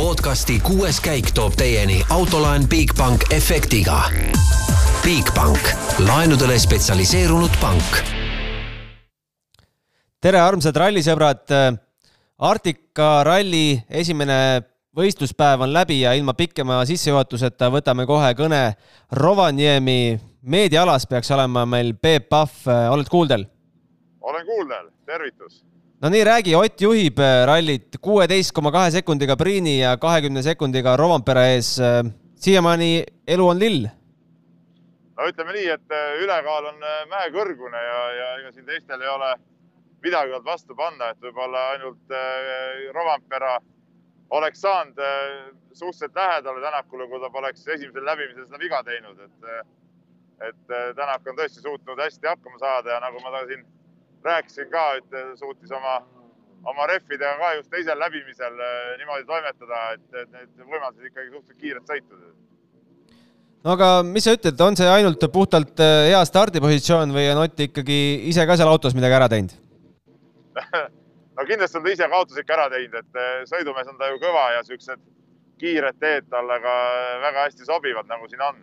podcasti kuues käik toob teieni autolaen Bigbank efektiga. Bigbank, laenudele spetsialiseerunud pank. tere, armsad rallisõbrad. Arktika ralli esimene võistluspäev on läbi ja ilma pikema sissejuhatuseta võtame kohe kõne. Rovaniemi meediaalas peaks olema meil Peep Pahv, oled kuuldel? olen kuuldel, tervitus. No nii, räägi, Ott juhib äh, rallit kuueteist koma kahe sekundiga Priini ja kahekümne sekundiga Rovanpera ees. siiamaani elu on lill? no ütleme nii, et äh, ülekaal on äh, mäekõrgune ja, ja ega siin teistel ei ole midagi olnud vastu panna, et võib-olla ainult Rovanpera oleks saanud suhteliselt lähedale Tänakule, kui ta poleks esimesel läbimisel seda viga teinud, et, et Tänak on tõesti suutnud hästi hakkama saada ja nagu ma siin rääkisin ka, et suutis oma, oma rehvidega ka just teisel läbimisel eh, niimoodi toimetada, et, et need võimaldasid ikkagi suhteliselt kiiret sõitu. no aga mis sa ütled, on see ainult puhtalt eh, hea stardipositsioon või on Ott ikkagi ise ka seal autos midagi ära teinud no kindlasti on ta ise ka autos ikka ära teinud, et sõidumees on ta ju kõva ja siuksed kiired teed talle ka väga hästi sobivad, nagu siin on.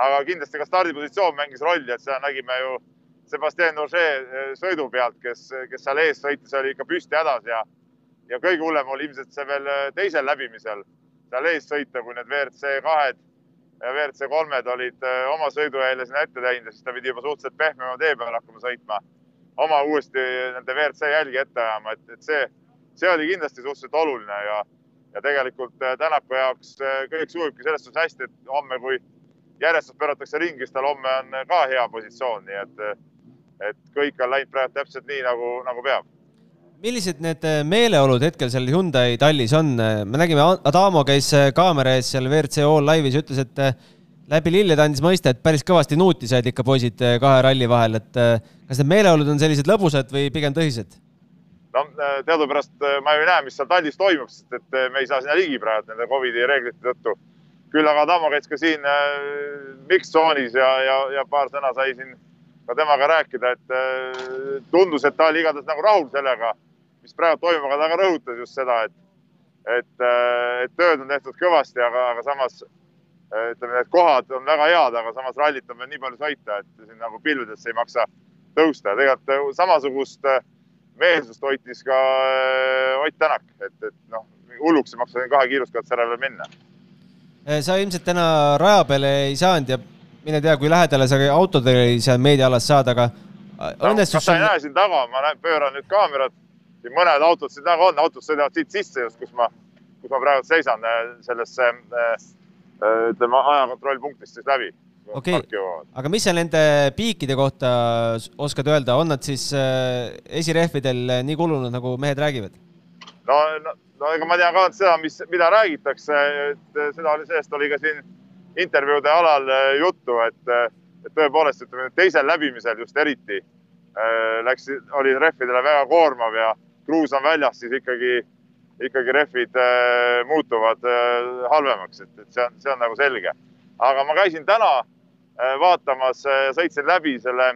aga kindlasti ka stardipositsioon mängis rolli, et seda nägime ju Sebastian Ogier eh, sõidu pealt, kes, kes seal ees sõitis, oli ikka püsti hädas ja, ja kõige hullem oli ilmselt see veel eh, teisel läbimisel. Seal ees sõita, kui need WRC kahed ja WRC kolmed olid eh, oma sõidujääle sinna ette teinud ja siis ta pidi juba suhteliselt pehmema tee peal hakkama sõitma, oma uuesti nende WRC jälgi ette ajama, et, et see, see oli kindlasti suhteliselt oluline ja, ja tegelikult Tänaku jaoks kõik sujubki selles suhtes hästi, et homme, kui järjestus pööratakse ringi, siis tal homme on ka hea positsioon, nii et et kõik on läinud praegu täpselt nii, nagu, nagu peab. millised need äh, meeleolud hetkel seal Hyundai tallis on? me nägime, Adamo käis äh, kaamera ees seal WRC All Live'is, ütles, et äh, läbi lillede andis mõista, et päris kõvasti nuuti said ikka poisid kahe ralli vahel, et kas need meeleolud on sellised lõbusad või pigem tõsised? no teadupärast ma ju ei näe, mis seal tallis toimub, sest et me ei saa sinna ligi praegu nende Covidi reeglite tõttu. küll aga Adamo käis ka siin mix-tsoonis ja, ja, ja paar sõna sai siin ka temaga rääkida, et äh, tundus, et ta oli igatahes nagu rahul sellega, mis praegu toimub, aga ta ka rõhutas just seda, et, et, äh, et tööd on tehtud kõvasti, aga, aga samas äh, ütleme, need kohad on väga head, aga samas rallit on veel nii palju sõita, et siin nagu pilvedesse ei maksa tõusta. tegelikult samasugust meelsust hoitis ka Ott Tänak, et, et noh, hulluks ei maksa kahe kiiruskatse järele minna. sa ilmselt täna raja peale ei saanud ja mine tea, kui lähedale sa autodele seal meediaalas saad, aga õnnestus no,. sa ei näe siin taga, ma näen, pööran nüüd kaamerat, siin mõned autod siin taga on, autod sõidavad siit sisse just, kus ma, kus ma praegu seisan äh, sellesse äh, äh, ütleme ajakontrollpunktist siis läbi. okei okay., aga mis sa nende piikide kohta oskad öelda, on nad siis esirehvidel nii kulunud, nagu mehed räägivad? no, no, no ega ma tean ka seda, mis, mida räägitakse, et seda oli, sellest oli ka siin intervjuude alal äh, juttu, et, äh, et tõepoolest ütleme teisel läbimisel just eriti äh, läks, oli rehvidele väga koormav ja kruus on väljas, siis ikkagi, ikkagi rehvid muutuvad halvemaks, et, et see on, see on nagu selge. aga ma käisin täna vaatamas, sõitsin läbi selle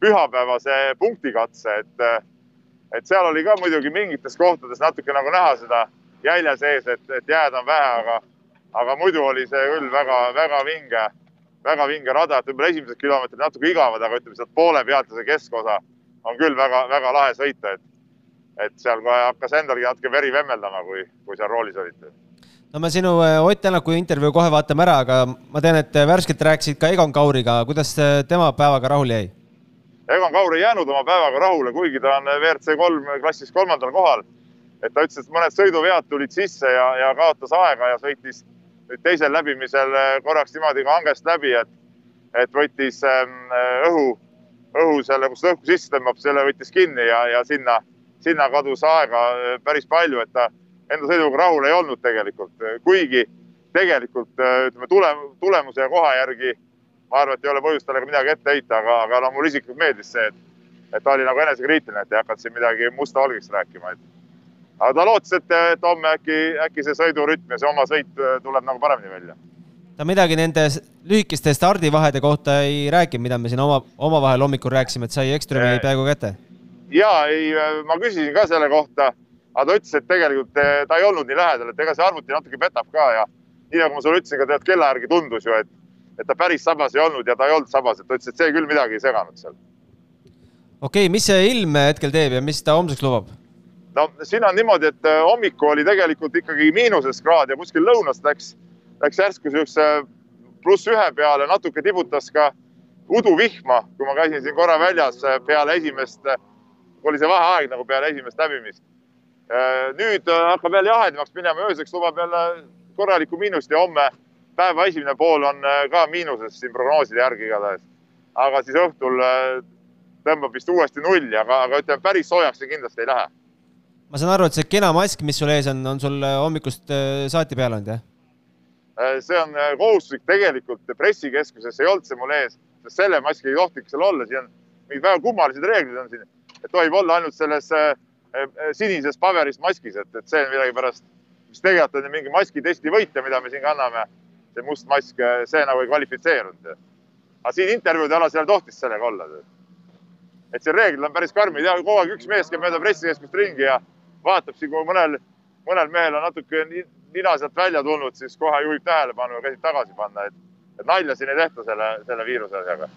pühapäevase punktikatse, et, et seal oli ka muidugi mingites kohtades natuke nagu näha seda jälje sees, et, et jääd on vähe, aga aga muidu oli see küll väga-väga vinge, väga vinge rada, et võib-olla esimesed kilomeetrid natuke igavad, aga ütleme sealt poole pealt ja see keskosa on küll väga-väga lahe sõita, et, et seal kohe hakkas endalgi natuke veri vemmeldama, kui, kui seal roolis olite no me sinu äh, Ott Tänaku intervjuu kohe vaatame ära, aga ma tean, et värskelt rääkisid ka Egon Kauriga, kuidas äh, tema päevaga rahule jäi? Egon Kaur ei jäänud oma päevaga rahule, kuigi ta on WRC kolm klassis kolmandal kohal. et ta ütles, et mõned sõiduvead tulid sisse ja, ja kaotas aega ja sõitis nüüd teisel läbimisel äh, korraks niimoodi ka hangest läbi, et, et võttis ähm, äh, õhu, õhu selle, kus õhku sisse tõmbab, selle võttis kinni ja, ja sinna, sinna kadus aega äh, päris palju, et ta enda sõiduga rahul ei olnud tegelikult, kuigi tegelikult ütleme tule, tulemuse ja koha järgi ma arvan, et ei ole põhjust talle ka midagi ette heita, aga, aga no mulle isiklikult meeldis see, et, et ta oli nagu enesekriitiline, et ei hakanud siin midagi musta-valgeks rääkima, et aga ta lootis, et, et homme äkki, äkki see sõidurütm ja see oma sõit äh, tuleb nagu paremini välja. ta midagi nende lühikeste stardivahede kohta ei rääkinud, mida me siin oma, omavahel hommikul rääkisime, et sai Ekströmi peaaegu kätte? ja ei, äh, ma küsisin ka selle kohta aga ta ütles, et tegelikult ta ei olnud nii lähedal, et ega see arvuti natuke petab ka ja nii nagu ma sulle ütlesin, ka tead kella järgi tundus ju, et, et ta päris sabas ei olnud ja ta ei olnud sabas, et ta ütles, et see küll midagi ei seganud seal. okei okay,, mis see ilm hetkel teeb ja mis ta homseks lubab? No siin on niimoodi, et eh, hommikul oli tegelikult ikkagi miinuses kraad ja kuskil lõunast läks, läks järsku siukse pluss ühe peale, natuke tibutas ka uduvihma, kui ma käisin siin korra väljas eh, peale esimest, oli see vaheaeg nagu peale esimest läbimist Äh, nüüd äh, hakkab jälle jahedamaks minema, ööseks lubab jälle korralikku miinust ja homme päeva esimene pool on äh, ka miinuses siin prognooside järgi igatahes. aga siis õhtul tõmbab vist uuesti nulli, aga, aga ütleme, päris soojaks see kindlasti ei lähe. Ma saan aru, et see kena mask, mis sul ees on, on sul hommikust saati peal olnud, jah? see on kohustuslik tegelikult pressikeskuses ei olnud see mul ees, sest selle maski ei tohtiks seal olla, siin on mingid väga kummalised reeglid on siin, et tohib olla ainult selles äh, sinises paberist maskis, et, et see millegipärast, mis tegelikult on mingi maskitesti võitja, mida me siin kanname. see must mask, see nagu ei kvalifitseerunud. aga siin intervjuude alas jälle tohtis sellega olla. et see reeglid on päris karmid ja kogu aeg üks mees käib mööda pressikeskust ringi ja vaatab siin, kui mõnel, mõnel mehel on natuke nina sealt välja tulnud, siis kohe juhib tähelepanu ja käsib tagasi panna, et, et nalja siin ei tehta selle, selle viiruse asjaga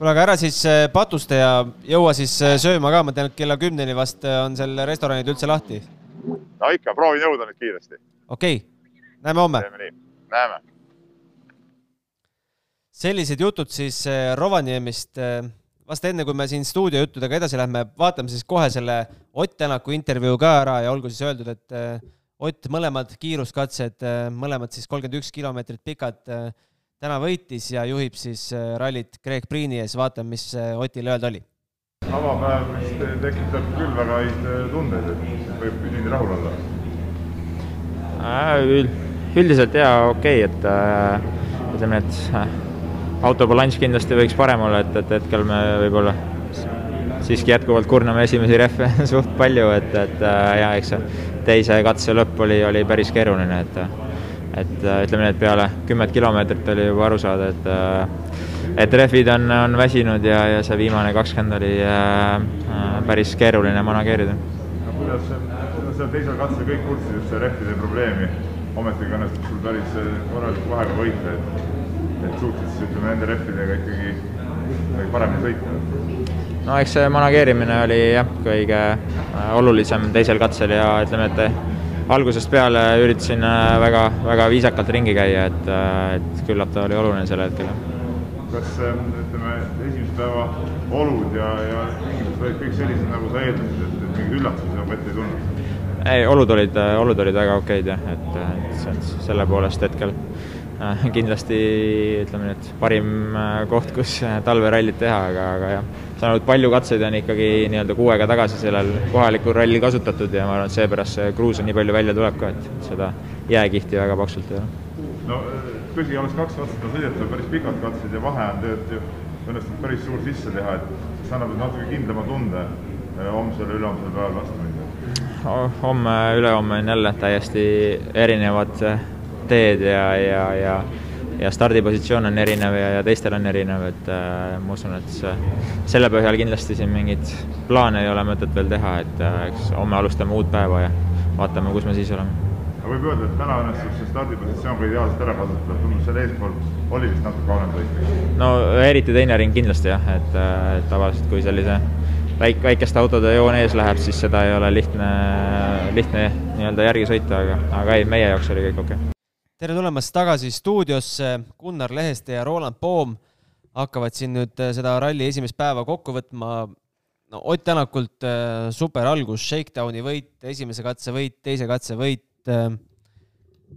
kuule, aga ära siis äh, patusta ja jõua siis äh, sööma ka, ma tean, et kella kümneni vast äh, on seal restoranid üldse lahti. no ikka, proovin jõuda nüüd kiiresti. okei okay., näeme homme. teeme nii, näeme. sellised jutud siis Rovaniemist. Vast enne, kui me siin stuudiojuttudega edasi lähme, vaatame siis kohe selle Ott Tänaku intervjuu ka ära ja olgu siis öeldud, et Ott, mõlemad kiiruskatsed, mõlemad siis kolmkümmend üks kilomeetrit pikad täna võitis ja juhib siis äh, rallit Greg Priini ees, vaatame, mis äh, Otil öelda oli. avapäev vist tekitab küll väga häid äh, tundeid, et võib üdini rahul olla äh,. üldiselt jaa, okei okay,, et ütleme, et autobalanss kindlasti võiks parem olla, et, et hetkel me võib-olla siiski jätkuvalt kurname esimesi rehve suht palju, et, et ja eks see teise katse lõpp oli, oli päris keeruline, et et äh, ütleme nii, et peale kümmet kilomeetrit oli juba aru saada, et äh, et rehvid on, on väsinud ja, ja see viimane kakskümmend oli äh, äh, päris keeruline manageerida. kuidas seal teisel katsel kõik kurtsid just see rehvide probleemi, ometigi õnnestus sul päris korraliku vahega võita, et, et siis ütleme nende rehvidega ikkagi kuidagi paremini sõita? no eks see manageerimine oli jah, kõige olulisem teisel katsel ja ütleme, et algusest peale üritasin äh, väga, väga viisakalt ringi käia, et, äh, et küllap ta oli oluline sel hetkel. kas ähm, ütleme, esimese päeva olud ja, ja tingimused olid kõik sellised, nagu sa eeldasid, et, et mingeid üllatusi nagu ette ei tulnud? ei, olud olid, äh, olud olid väga okeid jah, et, et selle poolest hetkel kindlasti ütleme et parim koht, kus talverallit teha, aga, aga jah saanud palju katseid on ikkagi nii-öelda kuu aega tagasi sellel kohalikul rallil kasutatud ja ma arvan, et seepärast see kruus on nii palju välja tuleb ka, et seda jääkihti väga paksult ei ole. no tõsi, oleks kaks katset on sõidetud, päris pikad katsed ja vahe on tegelikult õnnestunud päris suur sisse teha, et see annab natuke kindlama tunde homsel ja ülehomsel päeval vastu minna. homme, ülehomme on jälle täiesti erinevad teed ja, ja, ja ja stardipositsioon on erinev ja, ja teistel on erinev, et äh, ma usun, et see, selle põhjal kindlasti siin mingeid plaane ei ole mõtet veel teha, et äh, eks homme alustame uut päeva ja vaatame, kus me siis oleme. aga võib öelda, et täna õnnestus see stardipositsioon ka ideaalselt ära kasutada, tundub seal eespool oli vist natuke halvem sõit? no eriti teine ring kindlasti jah, et äh, tavaliselt kui sellise väik-, väikeste autode joon ees läheb, siis seda ei ole lihtne, lihtne nii-öelda järgi sõita, aga, aga ei, meie jaoks oli kõik okei okay tere tulemast tagasi stuudiosse, Gunnar Leheste ja Roland Poom hakkavad siin nüüd äh, seda ralli esimest päeva kokku võtma. no Ott Tänakult äh, super algus, Shakedowni võit, esimese katse võit, teise katse võit. Äh,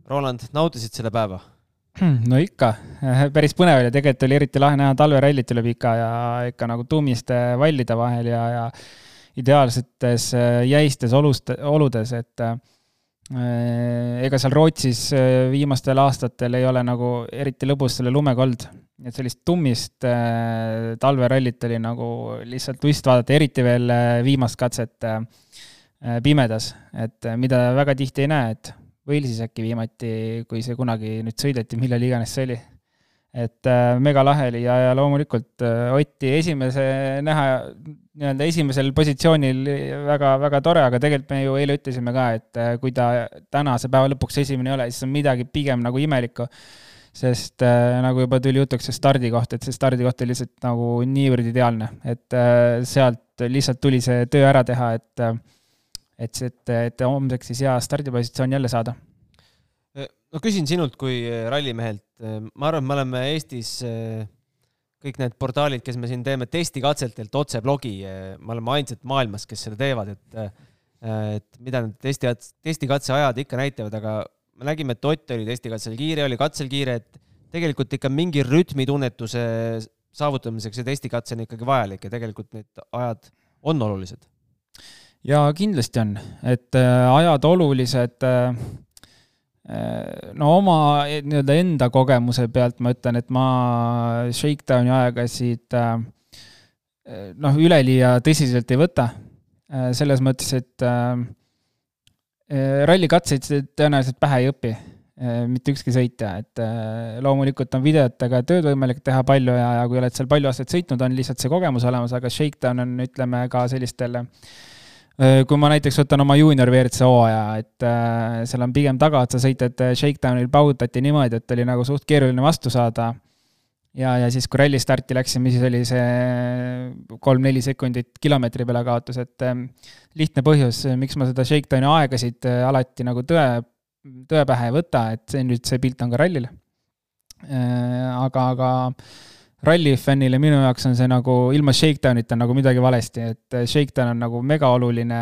Roland, nautisid seda päeva? no ikka, päris põnev oli, tegelikult oli eriti lahe näha talverallit üle pika ja ikka nagu tummiste vallide vahel ja, ja ideaalsetes jäistes olust, oludes, et Äh, ega seal Rootsis äh, viimastel aastatel ei ole nagu eriti lõbus selle lumega olnud. et sellist tummist äh, talverallit oli nagu lihtsalt vist vaadata, eriti veel viimast katset pimedas, et mida väga tihti ei näe, et Walesis äkki viimati, kui see kunagi nüüd sõideti, millal iganes see oli. et äh, megalahe oli ja, ja loomulikult äh, Otti esimese näha, nii-öelda esimesel positsioonil väga, väga tore, aga tegelikult me ju eile ütlesime ka, et äh, kui ta tänase päeva lõpuks esimene ei ole, siis on midagi pigem nagu imelikku. sest äh, nagu juba tuli jutuks see stardikoht, et see stardikoht oli lihtsalt nagu niivõrd ideaalne, et äh, sealt lihtsalt tuli see töö ära teha, et et see, et, et homseks siis hea stardipositsioon jälle saada no küsin sinult kui rallimehelt, ma arvan, et me oleme Eestis äh, kõik need portaalid, kes me siin teeme testikatsetelt otse blogi, me oleme ainsad maailmas, kes seda teevad, et et mida need testi, testikatseajad ikka näitavad, aga me nägime, et Ott oli testikatsel kiire, oli katsel kiire, et tegelikult ikka mingi rütmitunnetuse saavutamiseks see testikatse on ikkagi vajalik ja tegelikult need ajad on olulised. ja kindlasti on, et ajad olulised no oma eh, nii-öelda enda kogemuse pealt ma ütlen, et ma Shakedowni aegasid äh, noh, üleliia tõsiselt ei võta. Äh, selles mõttes, et rallikatseid tõenäoliselt pähe ei õpi, mitte ükski sõitja, et loomulikult on videotega tööd võimalik teha palju ja, ja kui oled seal palju aastaid sõitnud, on lihtsalt see kogemus olemas, aga Shakedown on, ütleme, ka sellistel äh, Äh, kui ma näiteks võtan oma juunior WRC hooaja, et äh, seal on pigem tagaotsa sõitjad äh, shakedown'il paugutati niimoodi, et oli nagu suht keeruline vastu saada. ja, ja siis, kui ralli starti läksime, siis oli see kolm-neli sekundit kilomeetri peale kaotus, et äh, lihtne põhjus, miks ma seda shakedowni aegasid äh, alati nagu tõe, tõe pähe ei võta, et see nüüd, see pilt on ka rallil äh,. aga, aga rallifännile minu jaoks on see nagu ilma Shakedownita nagu midagi valesti, et äh, Shakedown on nagu megaoluline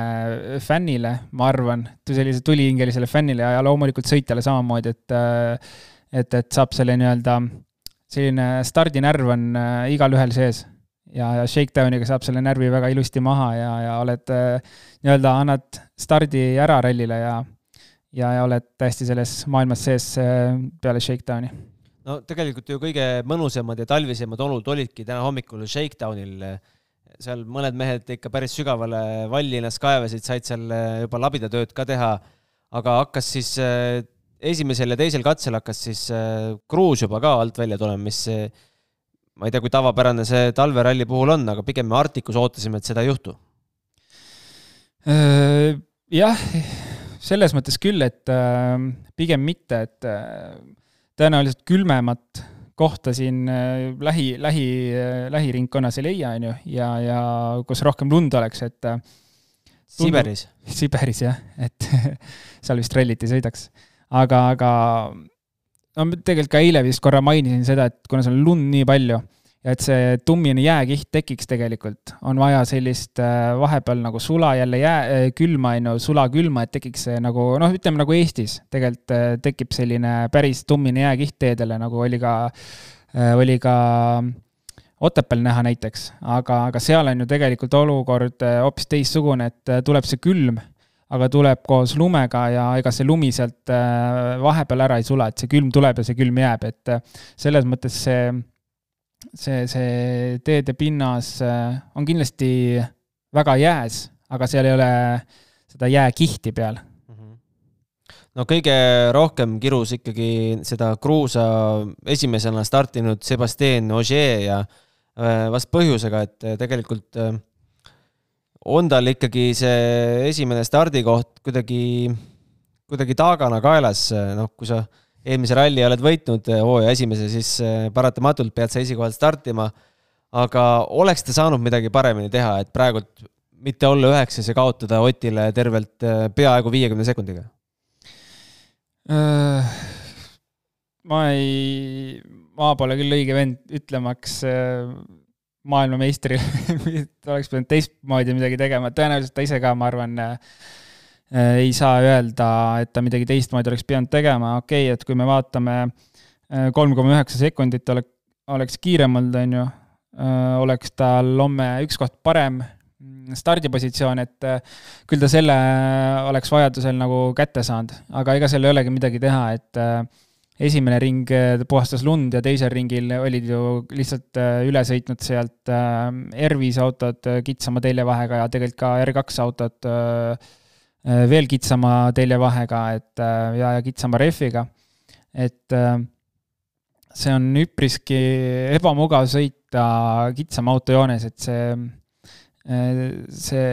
fännile, ma arvan, sellise tulihingelisele fännile ja loomulikult sõitjale samamoodi, et äh, et, et saab selle nii-öelda, selline stardinärv on äh, igalühel sees. ja, ja Shakedowniga saab selle närvi väga ilusti maha ja, ja oled nii-öelda, annad stardi ära rallile ja ja, ja oled täiesti selles maailmas sees peale Shakedowni no tegelikult ju kõige mõnusamad ja talvisemad olud olidki täna hommikul Shakedownil. seal mõned mehed ikka päris sügavale valli ennast kaevasid, said seal eh, juba labidatööd ka teha, aga hakkas siis eh, esimesel ja teisel katsel hakkas siis eh, kruus juba ka alt välja tulema, mis ma ei tea, kui tavapärane see talveralli puhul on, aga pigem me Arcticus ootasime, et seda ei juhtu. jah, selles mõttes küll, et pigem mitte, et tõenäoliselt külmemat kohta siin äh, lähi, lähi, äh, lähiringkonnas ei leia, on ju, ja, ja kus rohkem lund oleks, et äh, Siberis. Siberis jah, et seal vist rallit ei sõidaks. aga, aga no tegelikult ka eile vist korra mainisin seda, et kuna seal on lund nii palju ja et see tummine jääkiht tekiks tegelikult, on vaja sellist äh, vahepeal nagu sula jälle jää, äh, külma, on ju, sula-külma, et tekiks see nagu noh, ütleme nagu Eestis tegelikult äh, tekib selline päris tummine jääkiht teedele, nagu oli ka, oli ka Otepääl näha näiteks, aga, aga seal on ju tegelikult olukord hoopis teistsugune, et tuleb see külm, aga tuleb koos lumega ja ega see lumi sealt vahepeal ära ei sula, et see külm tuleb ja see külm jääb, et selles mõttes see see, see teede pinnas äh, on kindlasti väga jääs, aga seal ei ole seda jääkihti peal. Mhm. no kõige rohkem kirus ikkagi seda kruusa esimesena startinud Sebastian Ogier ja äh, vast põhjusega, et äh, tegelikult on tal ikkagi see esimene stardikoht kuidagi, kuidagi taagana kaelas, noh, kui sa eelmise ralli oled võitnud eh, hooaja esimese, siis eh, paratamatult pead sa esikohal startima. aga oleks ta saanud midagi paremini teha, et praegult mitte olla üheksas ja kaotada Otile tervelt eh, peaaegu viiekümne sekundiga? Äh, ma ei, ma pole küll õige vend ütlemaks maailmameistrile oleks pidanud teistmoodi midagi tegema, tõenäoliselt ta ise ka, ma arvan, Äh, ei saa öelda, et ta midagi teistmoodi oleks pidanud tegema, okei okay,, et kui me vaatame äh, kolm koma üheksa sekundit ole-, oleks kiirem olnud, on ju, äh, oleks tal homme üks koht parem mm, stardipositsioon, et küll ta selle oleks vajadusel nagu kätte saanud, aga ega seal ei olegi midagi teha, et esimene ring puhastas lund ja teisel ringil olid ju lihtsalt üle sõitnud sealt R5 autod kitsama teljevahega ja tegelikult ka R2 autod Äh, veel kitsama teljevahega, et äh, ja, ja kitsama rehviga. et äh, see on üpriski ebamugav sõita kitsama autojoones, et see, see,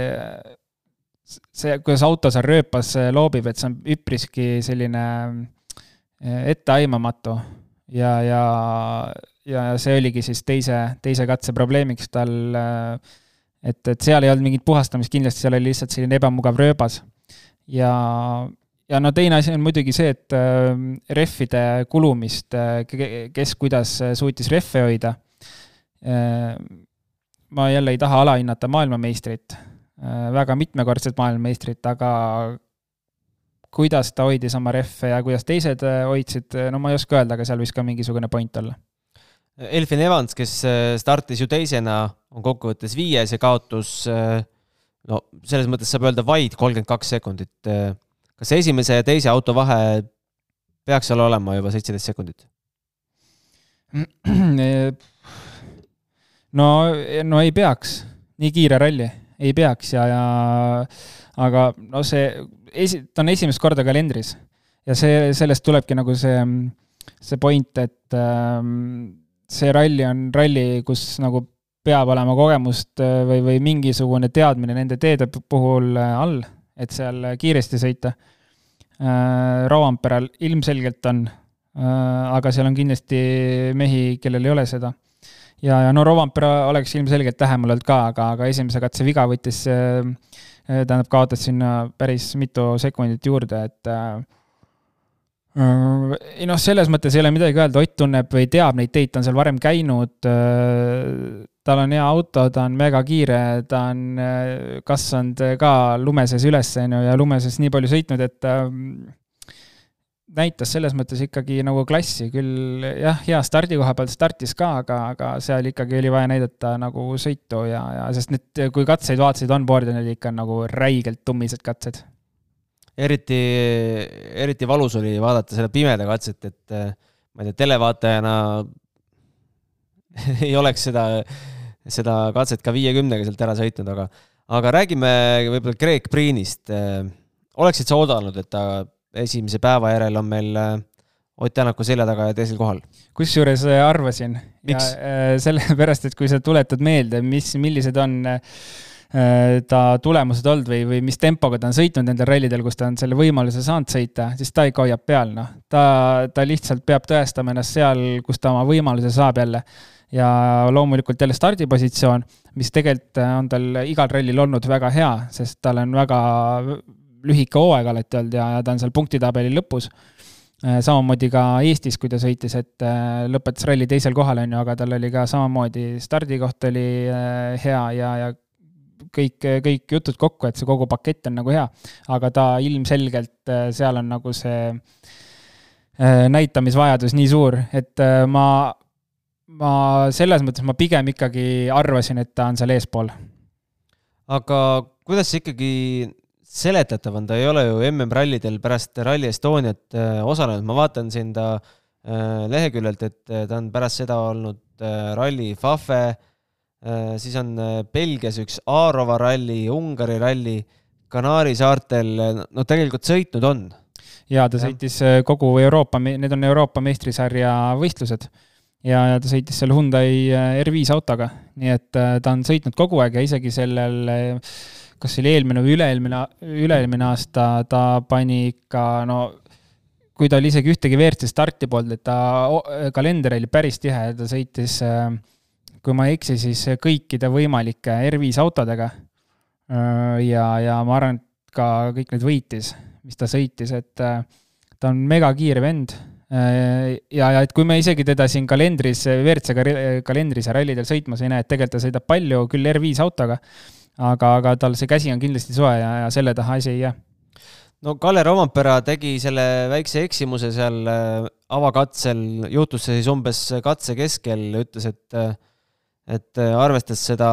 see, kuidas auto seal rööpas loobib, et see on üpriski selline etteaimamatu ja, ja, ja see oligi siis teise, teise katse probleemiks tal. et, et seal ei olnud mingit puhastamist, kindlasti seal oli lihtsalt selline ebamugav rööbas. Ja, ja no teine asi on muidugi see, et äh, rehvide kulumist, äh, kes kuidas suutis rehve hoida. Äh, ma jälle ei taha alahinnata maailmameistrit, väga mitmekordset maailmameistrit, aga kuidas ta hoidis oma rehve ja kuidas teised hoidsid, no ma ei oska öelda, aga seal võis ka mingisugune point olla. Elfin Evans, kes startis ju teisena, on kokkuvõttes viies ja kaotus no selles mõttes saab öelda vaid kolmkümmend kaks sekundit. Kas esimese ja teise auto vahe peaks seal olema juba seitseteist sekundit? no, no ei peaks, nii kiire ralli, ei peaks ja, ja aga no see, esi-, ta on esimest korda kalendris. Ja see, sellest tulebki nagu see, see point, et ähm, see ralli on ralli, kus nagu peab olema kogemust äh, või, või mingisugune teadmine nende teede puhul äh, all et seal kiiresti sõita. Äh, Rovanperal ilmselgelt on, äh, aga seal on kindlasti mehi, kellel ei ole seda. ja, ja no Rovanpera oleks ilmselgelt lähemal olnud ka, aga, aga esimese katse viga võttis, äh, tähendab, kaotas sinna päris mitu sekundit juurde, et ei noh, selles mõttes ei ole midagi öelda, Ott tunneb või teab neid teid, ta on seal varem käinud. Tal on hea auto, ta on mega kiire, ta on kasvanud ka lume sees üles, on ju, ja lume sees nii palju sõitnud, et ta ähm, näitas selles mõttes ikkagi nagu klassi, küll jah, hea stardikoha pealt startis ka, aga, aga seal ikkagi oli vaja näidata nagu sõitu ja, ja sest need, kui katseid vaatasid onboard'i, need ikka nagu räigelt tummised katsed. Eriti, eriti valus oli vaadata selle pimeda katset, et äh, ma ei tea, televaatajana ei oleks seda seda katset ka viiekümnega sealt ära sõitnud, aga, aga räägime võib-olla Greg Priinist. oleksid sa oodanud, et ta esimese päeva järel on meil äh, Ott Tänaku selja taga ja teisel kohal? kusjuures äh, arvasin. Äh, sellepärast, et kui sa tuletad meelde, mis, millised on ta tulemused olnud või, või mis tempoga ta on sõitnud nendel rallidel, kus ta on selle võimaluse saanud sõita, siis ta ikka hoiab peal, noh. ta, ta lihtsalt peab tõestama ennast seal, kus ta oma võimaluse saab jälle ja loomulikult jälle stardipositsioon, mis tegelikult äh, on tal igal rallil olnud väga hea, sest tal on väga lühike hooaeg alati olnud ja, ja ta on seal punktitabeli lõpus. Äh, samamoodi ka Eestis, kui ta sõitis, et äh, lõpetas ralli teisel kohal, on ju, aga tal oli ka samamoodi stardikoht oli hea ja, ja kõik, kõik jutud kokku, et see kogu pakett on nagu hea. aga ta ilmselgelt, seal on nagu see näitamisvajadus nii suur, et ma ma selles mõttes, ma pigem ikkagi arvasin, et ta on seal eespool. aga kuidas ikkagi seletatav on, ta ei ole ju MM-rallidel pärast Rally Estoniat äh, osalenud, ma vaatan siin ta äh, leheküljelt, et äh, ta on pärast seda olnud Rally Fafe, siis on Belgias üks Aarova ralli, Ungari ralli, Kanaari saartel, no tegelikult sõitnud on. jaa, ta sõitis kogu Euroopa, need on Euroopa meistrisarja võistlused. Ja, ja ta sõitis seal Hyundai äh, R5 autoga, nii et äh, ta on sõitnud kogu aeg ja isegi sellel, äh, kas see oli eelmine või üle-eelmine, üle-eelmine aasta ta pani ikka no kui ta oli isegi ühtegi WRC starti polnud, et ta kalender oli päris tihe, ta sõitis, kui ma ei eksi, siis kõikide võimalike R5 autodega. ja, ja ma arvan, et ka kõik need võitis, mis ta sõitis, et ta on megakiire vend Äh, ja, ja et kui me isegi teda siin kalendris, WRC kalendris ja rallidel sõitmas ei näe, et tegelikult ta sõidab palju, küll R5 autoga, aga, aga tal see käsi on kindlasti soe ja, ja selle taha asi ei jää no Kalle Rompera tegi selle väikse eksimuse seal äh, avakatsel, juhtus see siis umbes katse keskel, ütles, et, äh, et arvestas seda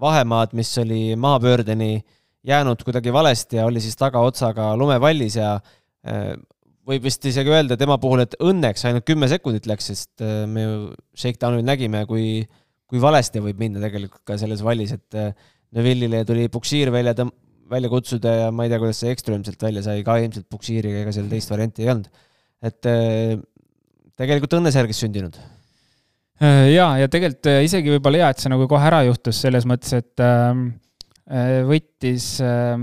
vahemaad, mis oli mahapöördeni jäänud kuidagi valesti ja oli siis tagaotsaga lumevallis ja võib vist isegi öelda tema puhul, et õnneks ainult kümme sekundit läks, sest äh, me ju Shakedownil nägime, kui, kui valesti võib minna tegelikult ka selles vallis, et äh, Neville'ile tuli puksiir välja tõm-, välja kutsuda ja ma ei tea, kuidas see Ekström sealt välja sai, ka ilmselt puksiiriga, ega seal teist varianti ei olnud. et äh, tegelikult õnnesärgis sündinud. Ja, ja tegelikult isegi võib-olla hea, et see nagu kohe ära juhtus selles mõttes, et ähm, võttis äh,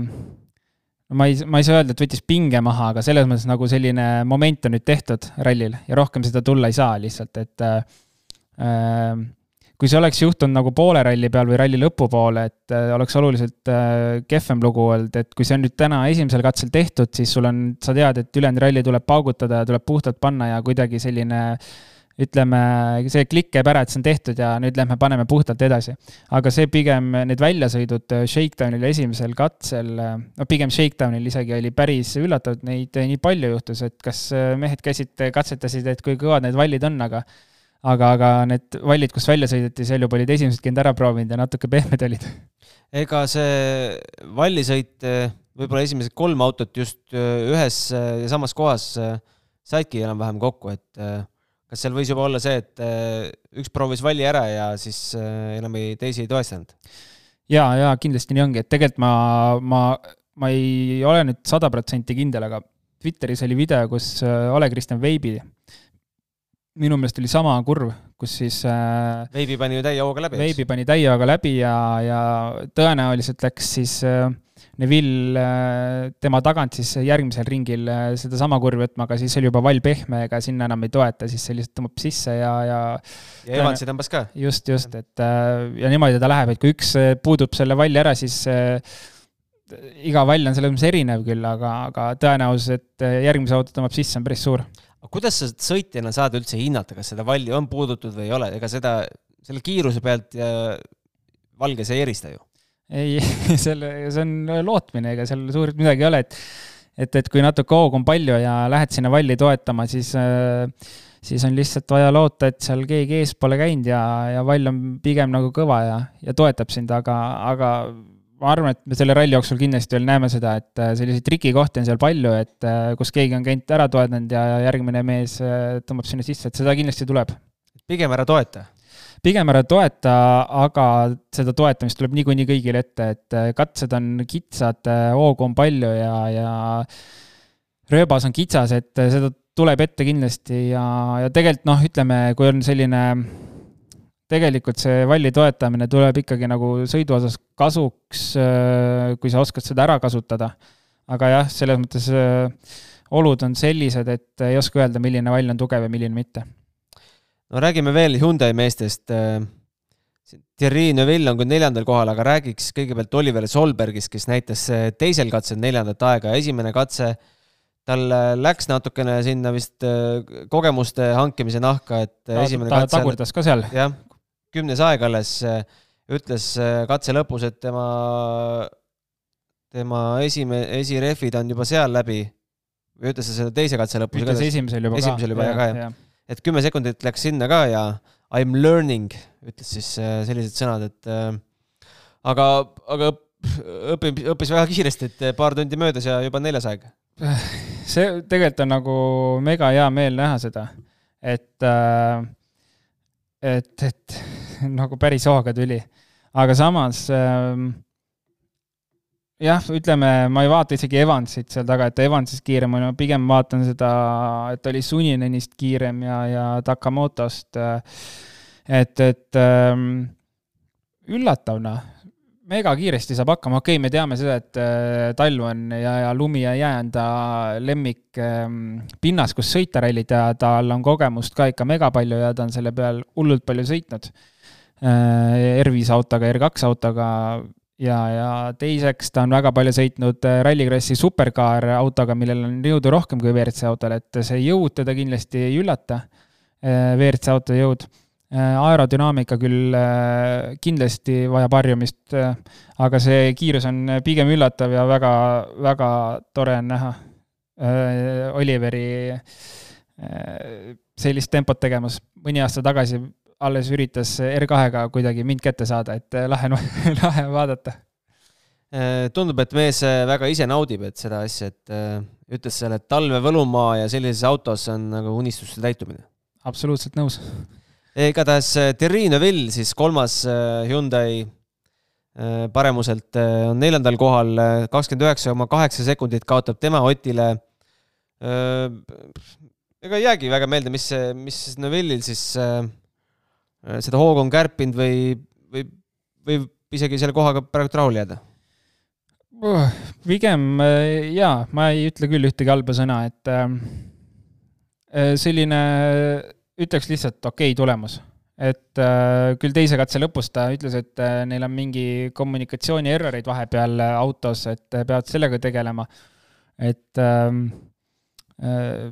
ma ei, ma ei saa öelda, et võttis pinge maha, aga selles mõttes nagu selline moment on nüüd tehtud rallil ja rohkem seda tulla ei saa lihtsalt, et äh, kui see oleks juhtunud nagu poole ralli peal või ralli lõpupoole, et äh, oleks oluliselt äh, kehvem lugu olnud, et kui see on nüüd täna esimesel katsel tehtud, siis sul on, sa tead, et ülejäänud ralli tuleb paugutada ja tuleb puhtalt panna ja kuidagi selline äh, ütleme, see klikk käib ära, et see on tehtud ja nüüd lähme paneme puhtalt edasi. aga see pigem, need väljasõidud äh, Shakedownil esimesel katsel, äh, no pigem Shakedownil isegi oli päris üllatav, et neid nii palju juhtus, et kas äh, mehed käisid, katsetasid, et kui kõvad need vallid on, aga aga, aga need vallid, kus välja sõideti, seal juba olid esimesed käinud ära proovinud ja natuke pehmed olid. ega see vallisõit, võib-olla esimesed kolm autot just ühes ja samas kohas saidki enam-vähem kokku, et kas seal võis juba olla see, et äh, üks proovis valli ära ja siis äh, enam ei, teisi ei toestanud? ja, ja kindlasti nii ongi, et tegelikult ma, ma, ma ei ole nüüd sada protsenti kindel, aga Twitteris oli video, kus äh, Ole Kristjan Veibi, minu meelest oli sama kurv, kus siis Veibi pani ju täie hooga läbi. Veibi pani täie hooga läbi ja, ja tõenäoliselt läks siis äh, Neville äh, tema tagant siis järgmisel ringil äh, sedasama kurvi võtma, aga siis oli juba vall pehme, ega sinna enam ei toeta, siis see lihtsalt tõmbab sisse ja, ja ja Evansi tõmbas ka. just, just, et äh, ja niimoodi ta läheb, et kui üks puudub selle valli ära, siis iga vall on selles mõttes erinev küll, aga, aga tõenäosus, et järgmise auto tõmbab sisse, on päris suur. kuidas sa sõitjana saad üldse hinnata, kas seda valli on puudutud või ei ole, ega seda, selle kiiruse pealt valges ei erista ju ei, selle, see on lootmine, ega seal suurt midagi ei ole, et et, et kui natuke hoogu on palju ja lähed sinna valli toetama, siis siis on lihtsalt vaja loota, et seal keegi ees pole käinud ja, ja vall on pigem nagu kõva ja, ja toetab sind, aga, aga ma arvan, et me selle ralli jooksul kindlasti veel näeme seda, et selliseid trikikohti on seal palju, et kus keegi on käinud ära toetanud ja järgmine mees tõmbab sinna sisse, et seda kindlasti tuleb. pigem ära toeta pigem ära toeta, aga seda toetamist tuleb niikuinii kõigile ette, et äh, katsed on kitsad, äh, hoogu on palju ja, ja rööbas on kitsas, et äh, seda tuleb ette kindlasti ja, ja tegelikult noh, ütleme, kui on selline tegelikult see valli toetamine tuleb ikkagi nagu sõidu osas kasuks, kui sa oskad seda ära kasutada. aga jah, selles mõttes olud on sellised, et ei oska öelda, milline vall on tugev ja milline mitte no räägime veel Hyundai meestest. Äh, Thierry Neuville on küll neljandal kohal, aga räägiks kõigepealt Oliver Solbergist, kes näitas äh, teisel katsel neljandat aega ja esimene katse tal äh, läks natukene sinna vist kogemuste hankimise nahka, et ta, esimene ta katse tagurdas ka seal. jah, kümnes aeg alles, ütles katse lõpus, et tema, tema esime-, esirehvid on juba seal läbi. või ütles ta seda teise katse lõpus? ütles esimesel juba esimesel juba, ka, jah et kümme sekundit läks sinna ka ja I m learning, ütles siis äh, sellised sõnad, et äh, aga, aga õpib, õppis väga kiiresti, et äh, paar tundi möödas ja juba neljas aeg. see tegelikult on nagu mega hea meel näha seda, et, et, et nagu päris hooga tuli. aga samas jah, ütleme, ma ei vaata isegi Evansit seal taga, et Evansist kiirem on, ma pigem vaatan seda, et oli Suninenist kiirem ja, ja Takamotost. et, et ähm, üllatav noh, mega kiiresti saab hakkama, okei okay,, me teame seda, et äh, talv on ja, ja lumi ja jää on ta lemmik ähm, pinnas, kus sõita rallit ja tal on kogemust ka ikka mega palju ja ta on selle peal hullult palju sõitnud äh,. R5 autoga, R2 autoga ja, ja teiseks ta on väga palju sõitnud äh, Rallycrossi supercar autoga, millel on jõudu rohkem kui WRC autol, et see jõud teda kindlasti ei üllata, äh, WRC auto jõud. Äh, aerodünaamika küll kindlasti vajab harjumist, aga see kiirus on pigem üllatav ja väga, väga tore on näha Oliveri sellist tempot tegemas. mõni aasta tagasi alles üritas R2-ga kuidagi mind kätte saada, et eh, lahe, lahe vaadata. Eh, tundub, et mees eh, väga ise naudib, et seda asja, et ütles seal, et talve võlumaa ja sellises autos on nagu unistuste täitumine. absoluutselt nõus. igatahes Thierry Neuville siis kolmas Hyundai paremuselt on neljandal kohal, kakskümmend üheksa koma kaheksa sekundit kaotab tema Otile ega ei jäägi väga meelde, mis, mis Neville'il siis äh, seda hoogu on kärpinud või, või, või isegi selle kohaga praegu rahule jääda uh,? pigem äh, jaa, ma ei ütle küll ühtegi halba sõna, et äh, äh selline, ütleks lihtsalt okei okay tulemus et äh, küll teise katse lõpus ta ütles, et äh, neil on mingi kommunikatsiooni erroreid vahepeal äh, autos, et äh, peavad sellega tegelema. et ähm, äh,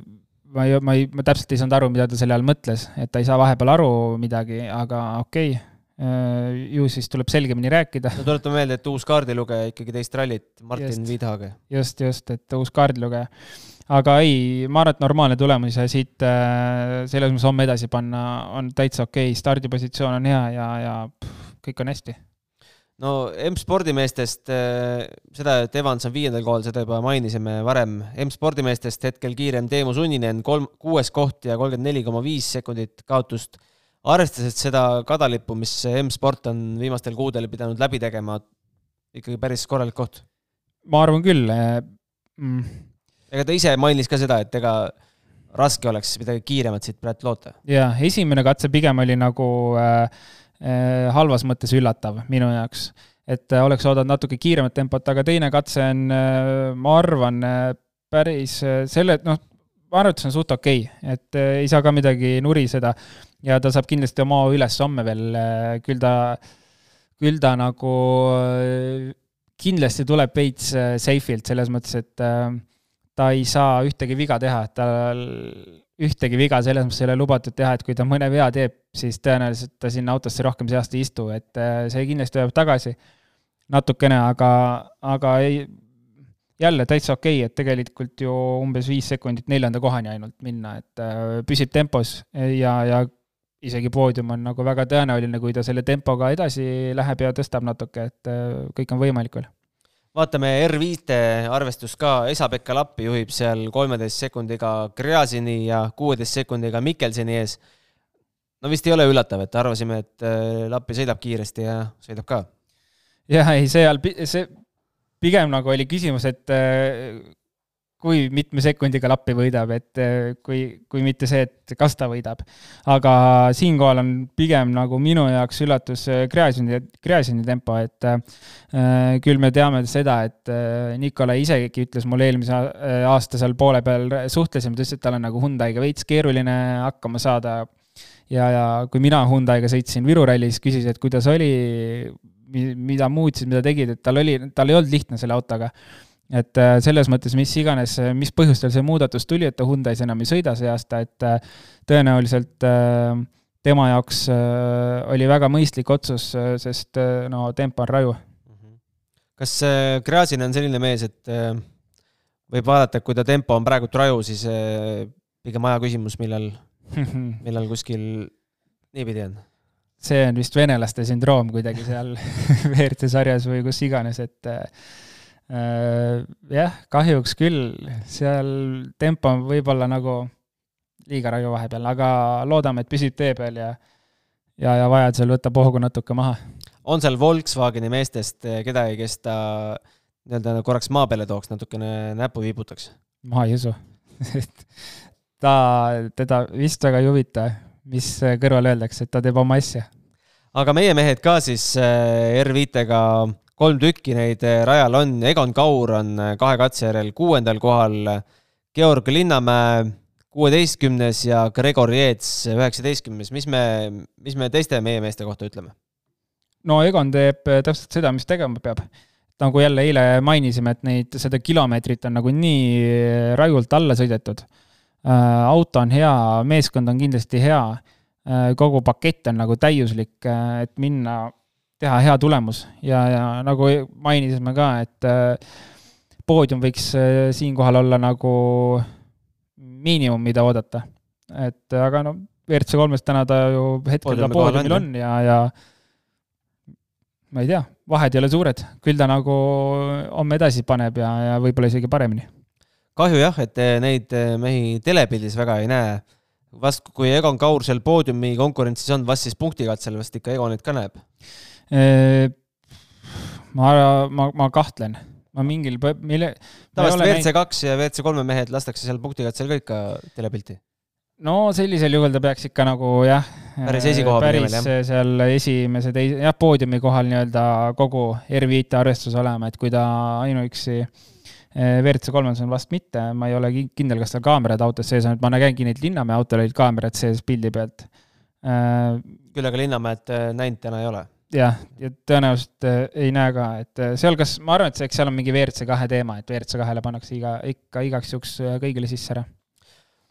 ma ei, ma ei, ma täpselt ei saanud aru, mida ta selle all mõtles, et ta ei saa vahepeal aru midagi, aga okei okay., äh, ju siis tuleb selgemini rääkida. no tuletame meelde, et uus kaardilugeja ikkagi teist rallit, Martin Viidhage. just, just, et uus kaardilugeja aga ei, ma arvan, et normaalne tulemus ja siit äh, selles mõttes homme edasi panna on täitsa okei okay., stardipositsioon on hea ja, ja pff, kõik on hästi. No M-spordimeestest, äh, seda, et Evans on viiendal kohal, seda juba mainisime varem. M-spordimeestest hetkel kiirem Teemu Sunninen, kolm, kuues koht ja kolmkümmend neli koma viis sekundit kaotust. arvestades seda kadalippu, mis M-sport on viimastel kuudel pidanud läbi tegema, ikkagi päris korralik koht. ma arvan küll äh, mm ega ta ise mainis ka seda, et ega raske oleks midagi kiiremat siit praegu loota. jaa, esimene katse pigem oli nagu äh, halvas mõttes üllatav minu jaoks. et äh, oleks oodanud natuke kiiremat tempot, aga teine katse on äh,, ma arvan äh,, päris äh, selle, noh, ma arvan, et see on suht okei okay., et äh, ei saa ka midagi nuriseda ja ta saab kindlasti oma üles homme veel äh,, küll ta, küll ta nagu äh, kindlasti tuleb veits äh, safe'ilt selles mõttes, et äh, ta ei saa ühtegi viga teha, et tal ühtegi viga selles mõttes ei ole lubatud teha, et kui ta mõne vea teeb, siis tõenäoliselt ta sinna autosse rohkem see aasta ei istu, et äh, see kindlasti tuleb tagasi natukene, aga, aga ei, jälle täitsa okei okay,, et tegelikult ju umbes viis sekundit neljanda kohani ainult minna, et äh, püsib tempos ja, ja isegi poodium on nagu väga tõenäoline, kui ta selle tempoga edasi läheb ja tõstab natuke, et äh, kõik on võimalik veel vaatame R5-te arvestust ka, Esa-Pekka Lappi juhib seal kolmeteist sekundiga Gräzini ja kuueteist sekundiga Mikkelseni ees. no vist ei ole üllatav, et arvasime, et äh, Lappi sõidab kiiresti ja sõidab ka. jah, ei, seal, see pigem nagu oli küsimus, et äh, kui mitme sekundiga lappi võidab, et eh, kui, kui mitte see, et kas ta võidab. aga siinkohal on pigem nagu minu jaoks üllatus Gräzini, eh, Gräzini tempo, et äh, küll me teame seda, et äh, Nikolai isegi ütles mulle eelmise aasta seal poole peal suhtlesime, ta ütles, et tal on nagu Hyundai'ga veits keeruline hakkama saada. ja, ja kui mina Hyundai'ga sõitsin Viru rallis, küsis, et kuidas oli, mida muutsid, mida tegid, et tal oli, tal ei olnud lihtne selle autoga et äh, selles mõttes, mis iganes, mis põhjustel see muudatus tuli, et ta Hyundai's enam ei sõida see aasta, et äh, tõenäoliselt äh, tema jaoks oli väga mõistlik otsus, sest no tempo on raju. Mhm. kas Gräzin on selline mees, et võib vaadata, et kui ta tempo on praegu raju, siis pigem aja küsimus, millal, millal kuskil niipidi on? see on vist venelaste sündroom kuidagi seal WRC sarjas või kus iganes, et Äh, jah, kahjuks küll, seal tempo on võib-olla nagu liiga raju vahepeal, aga loodame, et püsib tee peal ja ja, ja vajadusel võtab hoogu natuke maha. on seal Volkswageni meestest kedagi, kes ta nii-öelda korraks maa peale tooks, natukene näppu viibutaks? ma ei usu et ta, teda vist väga ei huvita, mis kõrval öeldakse, et ta teeb oma asja. aga meie mehed ka siis äh, R5-ga kolm tükki neid eh, rajal on, Egon Kaur on eh, kahe katse järel kuuendal kohal, Georg Linnamäe kuueteistkümnes ja Gregor Jeets üheksateistkümnes, mis me, mis me teiste meie meeste kohta ütleme? no Egon teeb eh, täpselt seda, mis tegema peab. nagu jälle eile mainisime, et neid, seda kilomeetrit on nagu nii rajult alla sõidetud. auto on hea, meeskond on kindlasti hea, kogu pakett on nagu täiuslik, et minna teha hea tulemus ja, ja nagu mainisime ka, et äh, poodium võiks äh, siinkohal olla nagu miinimum, mida oodata. et aga no WRC kolmes täna ta ju hetkel ta poodiumil on ja, ja ma ei tea, vahed ei ole suured, küll ta nagu homme edasi paneb ja, ja võib-olla isegi paremini. kahju jah, et neid mehi telepildis väga ei näe. vast kui Egon Kaur seal poodiumi konkurentsis on, vast siis punktikatsel vast ikka Egonit ka näeb ma, ma, ma kahtlen, ma mingil, mille. tavaliselt WRC kaks ja WRC kolme mehed lastakse seal punktikatsel ka ikka telepilti. no sellisel juhul ta peaks ikka nagu jah. päris esikoha peal päris jah. seal esimese, teise, jah, poodiumi kohal nii-öelda kogu R5 arvestus olema, et kui ta ainuüksi WRC kolmes on vast mitte, ma ei ole kindel, kas tal kaamerad autos sees on, et ma nägin neid Linnamäe autol olid kaamerad sees pildi pealt. Küll aga Linnamäed näinud täna ei ole jah, ja tõenäoliselt äh, ei näe ka, et seal, kas, ma arvan, et see, eks seal on mingi WRC kahe teema, et WRC kahele pannakse iga, ikka igaks juhuks kõigile sisse ära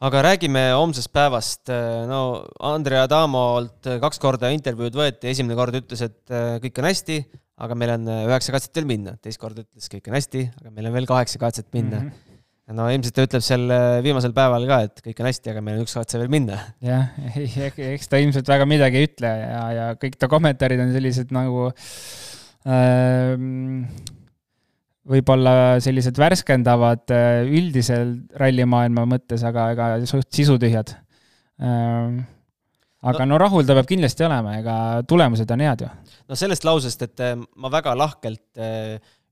aga räägime homsest päevast. no Andrea Adamolt kaks korda intervjuud võeti, esimene kord ütles, et äh, kõik on hästi, aga meil on äh, üheksa katset veel minna, teist korda ütles, kõik on hästi, aga meil on veel kaheksa katset minna mm. -hmm no ilmselt ta ütleb seal äh, viimasel päeval ka, et kõik on hästi, aga meil on üks katse veel minna. jah, eks ta ilmselt väga midagi ei ütle ja, ja kõik ta kommentaarid on sellised nagu äh, võib-olla sellised värskendavad äh, üldisel rallimaailma mõttes, aga ega suht sisutühjad. Ähm, aga no, no rahul ta peab kindlasti olema, ega tulemused on head ju. no sellest lausest, et äh, ma väga lahkelt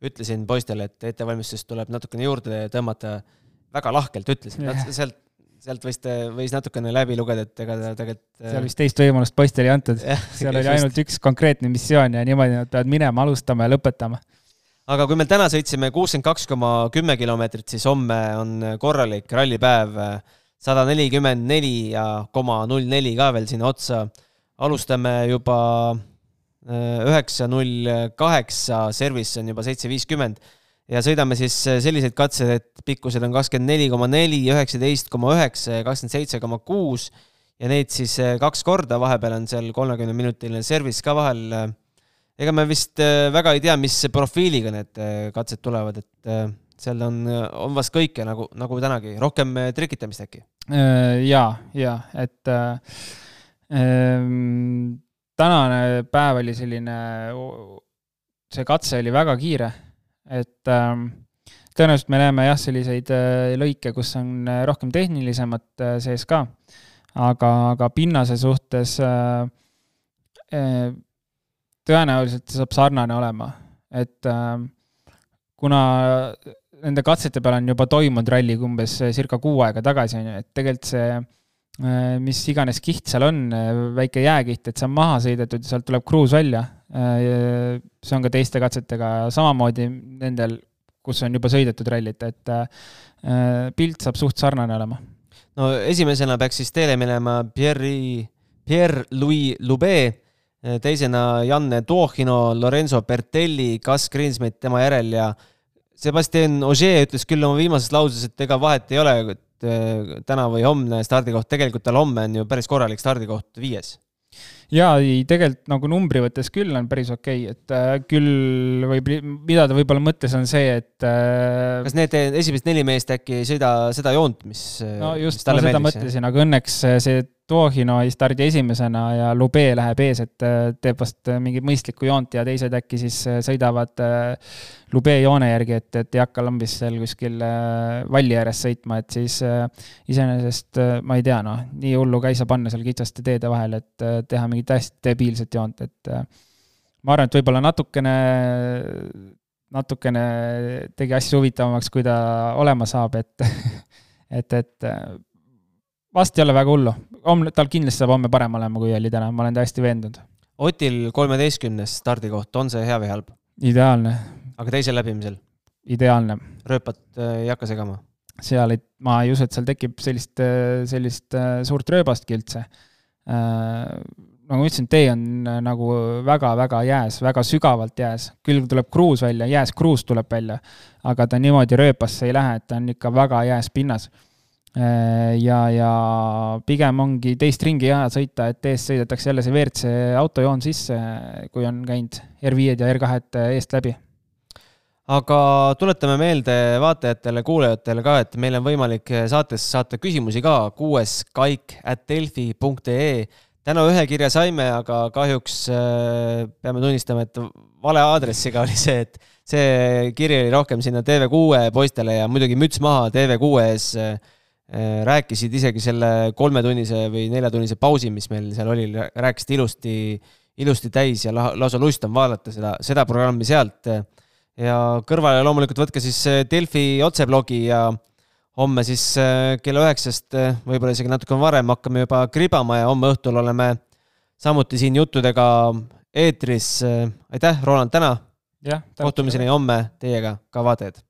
ütlesin poistele, et ettevalmistust tuleb natukene juurde tõmmata, väga lahkelt ütlesin yeah., sealt sealt võis, võis natukene läbi lugeda, et ega ta tegelikult seal vist teist võimalust poistele ei antud seal oli ainult just. üks konkreetne missioon ja niimoodi nad peavad minema, alustama ja lõpetama aga kui me täna sõitsime kuuskümmend kaks koma kümme kilomeetrit, siis homme on korralik rallipäev, sada nelikümmend neli ja koma null neli ka veel sinna otsa. alustame juba üheksa null kaheksa, service on juba seitse viiskümmend. Ja sõidame siis selliseid katseid, et pikkused on kakskümmend neli koma neli, üheksateist koma üheksa ja kakskümmend seitse koma kuus. Ja neid siis äh, kaks korda, vahepeal on seal kolmekümne minutiline service ka vahel. Ega me vist äh, väga ei tea, mis profiiliga need äh, katsed tulevad, et äh, seal on, on vast kõike nagu, nagu tänagi, rohkem trikitamist äkki? ja, ja et ähm, tänane päev oli selline, see katse oli väga kiire, et ähm, tõenäoliselt me näeme jah, selliseid lõike, kus on rohkem tehnilisemat sees ka, aga, aga pinnase suhtes äh, äh, tõenäoliselt saab sarnane olema, et äh, kuna nende katsete peal on juba toimunud ralli umbes circa kuu aega tagasi, on ju, et tegelikult see äh, mis iganes kiht seal on, väike jääkiht, et see on maha sõidetud ja sealt tuleb kruus välja. Äh, see on ka teiste katsetega samamoodi nendel, kus on juba sõidetud rallit, et äh, pilt saab suht sarnane olema. no esimesena peaks siis teele minema Pierre, Pierre-Louis Loubet Äh, teisena Janne Tohino, Lorenzo Bertelli, Gus Greensmit tema järel ja Sebastian Ogier ütles küll oma viimases lauses, et ega vahet ei ole, äh, täna või homne stardikoht, tegelikult tal homme on ju päris korralik stardikoht viies jaa, ei tegelikult nagu numbri võttes küll on päris okei okay., et äh, küll võib, mida ta võib-olla mõtles, on see, et äh, kas need esimesed neli meest äkki ei sõida seda joont, mis no just, ma seda mõtlesin, aga õnneks see Tohino ei stardi esimesena ja Lube läheb ees, et äh, teeb vast äh, mingit mõistlikku joont ja teised äkki siis äh, sõidavad Lube joone järgi, et, et ei hakka lambis seal kuskil valli ääres sõitma, et siis iseenesest ma ei tea, noh, nii hullu ka ei saa panna seal kitsaste teede vahel, et teha mingit hästi debiilset joont, et ma arvan, et võib-olla natukene, natukene tegi asju huvitavamaks, kui ta olema saab, et et, et vast ei ole väga hullu. homme, tal kindlasti saab homme parem olema, kui oli täna, ma olen täiesti veendunud. Otil kolmeteistkümnes stardikoht, on see hea või halb? ideaalne. aga teisel läbimisel? ideaalne. rööpat äh, ei hakka segama? seal ei, ma ei usu, et seal tekib sellist, äh, sellist äh, suurt rööbastki üldse. nagu ma ütlesin, tee on nagu väga-väga jääs, väga sügavalt jääs. küll tuleb kruus välja, jääs kruus tuleb välja, aga ta niimoodi rööpasse ei lähe, et ta on ikka väga jääs pinnas ja, ja pigem ongi teist ringi hea sõita, et eest sõidetakse jälle see WRC autojoon sisse, kui on käinud R5-d ja R2-d eest läbi. aga tuletame meelde vaatajatele, kuulajatele ka, et meil on võimalik saates saata küsimusi ka kuues kaik at delfi.ee. täna ühe kirja saime, aga kahjuks äh, peame tunnistama, et vale aadressiga oli see, et see kiri oli rohkem sinna TV6 poistele ja muidugi müts maha TV6 ees Äh, Äh, rääkisid isegi selle kolmetunnise või neljatunnise pausi, mis meil seal oli, rääkisid ilusti, ilusti täis ja lausa lust on vaadata seda, seda programmi sealt. ja kõrvale loomulikult võtke siis äh, Delfi otseblogi ja homme siis äh, kella üheksast, võib-olla isegi natuke varem, hakkame juba kribama ja homme õhtul oleme samuti siin juttudega eetris. aitäh, Roland, täna! kohtumiseni homme teiega, Kavated!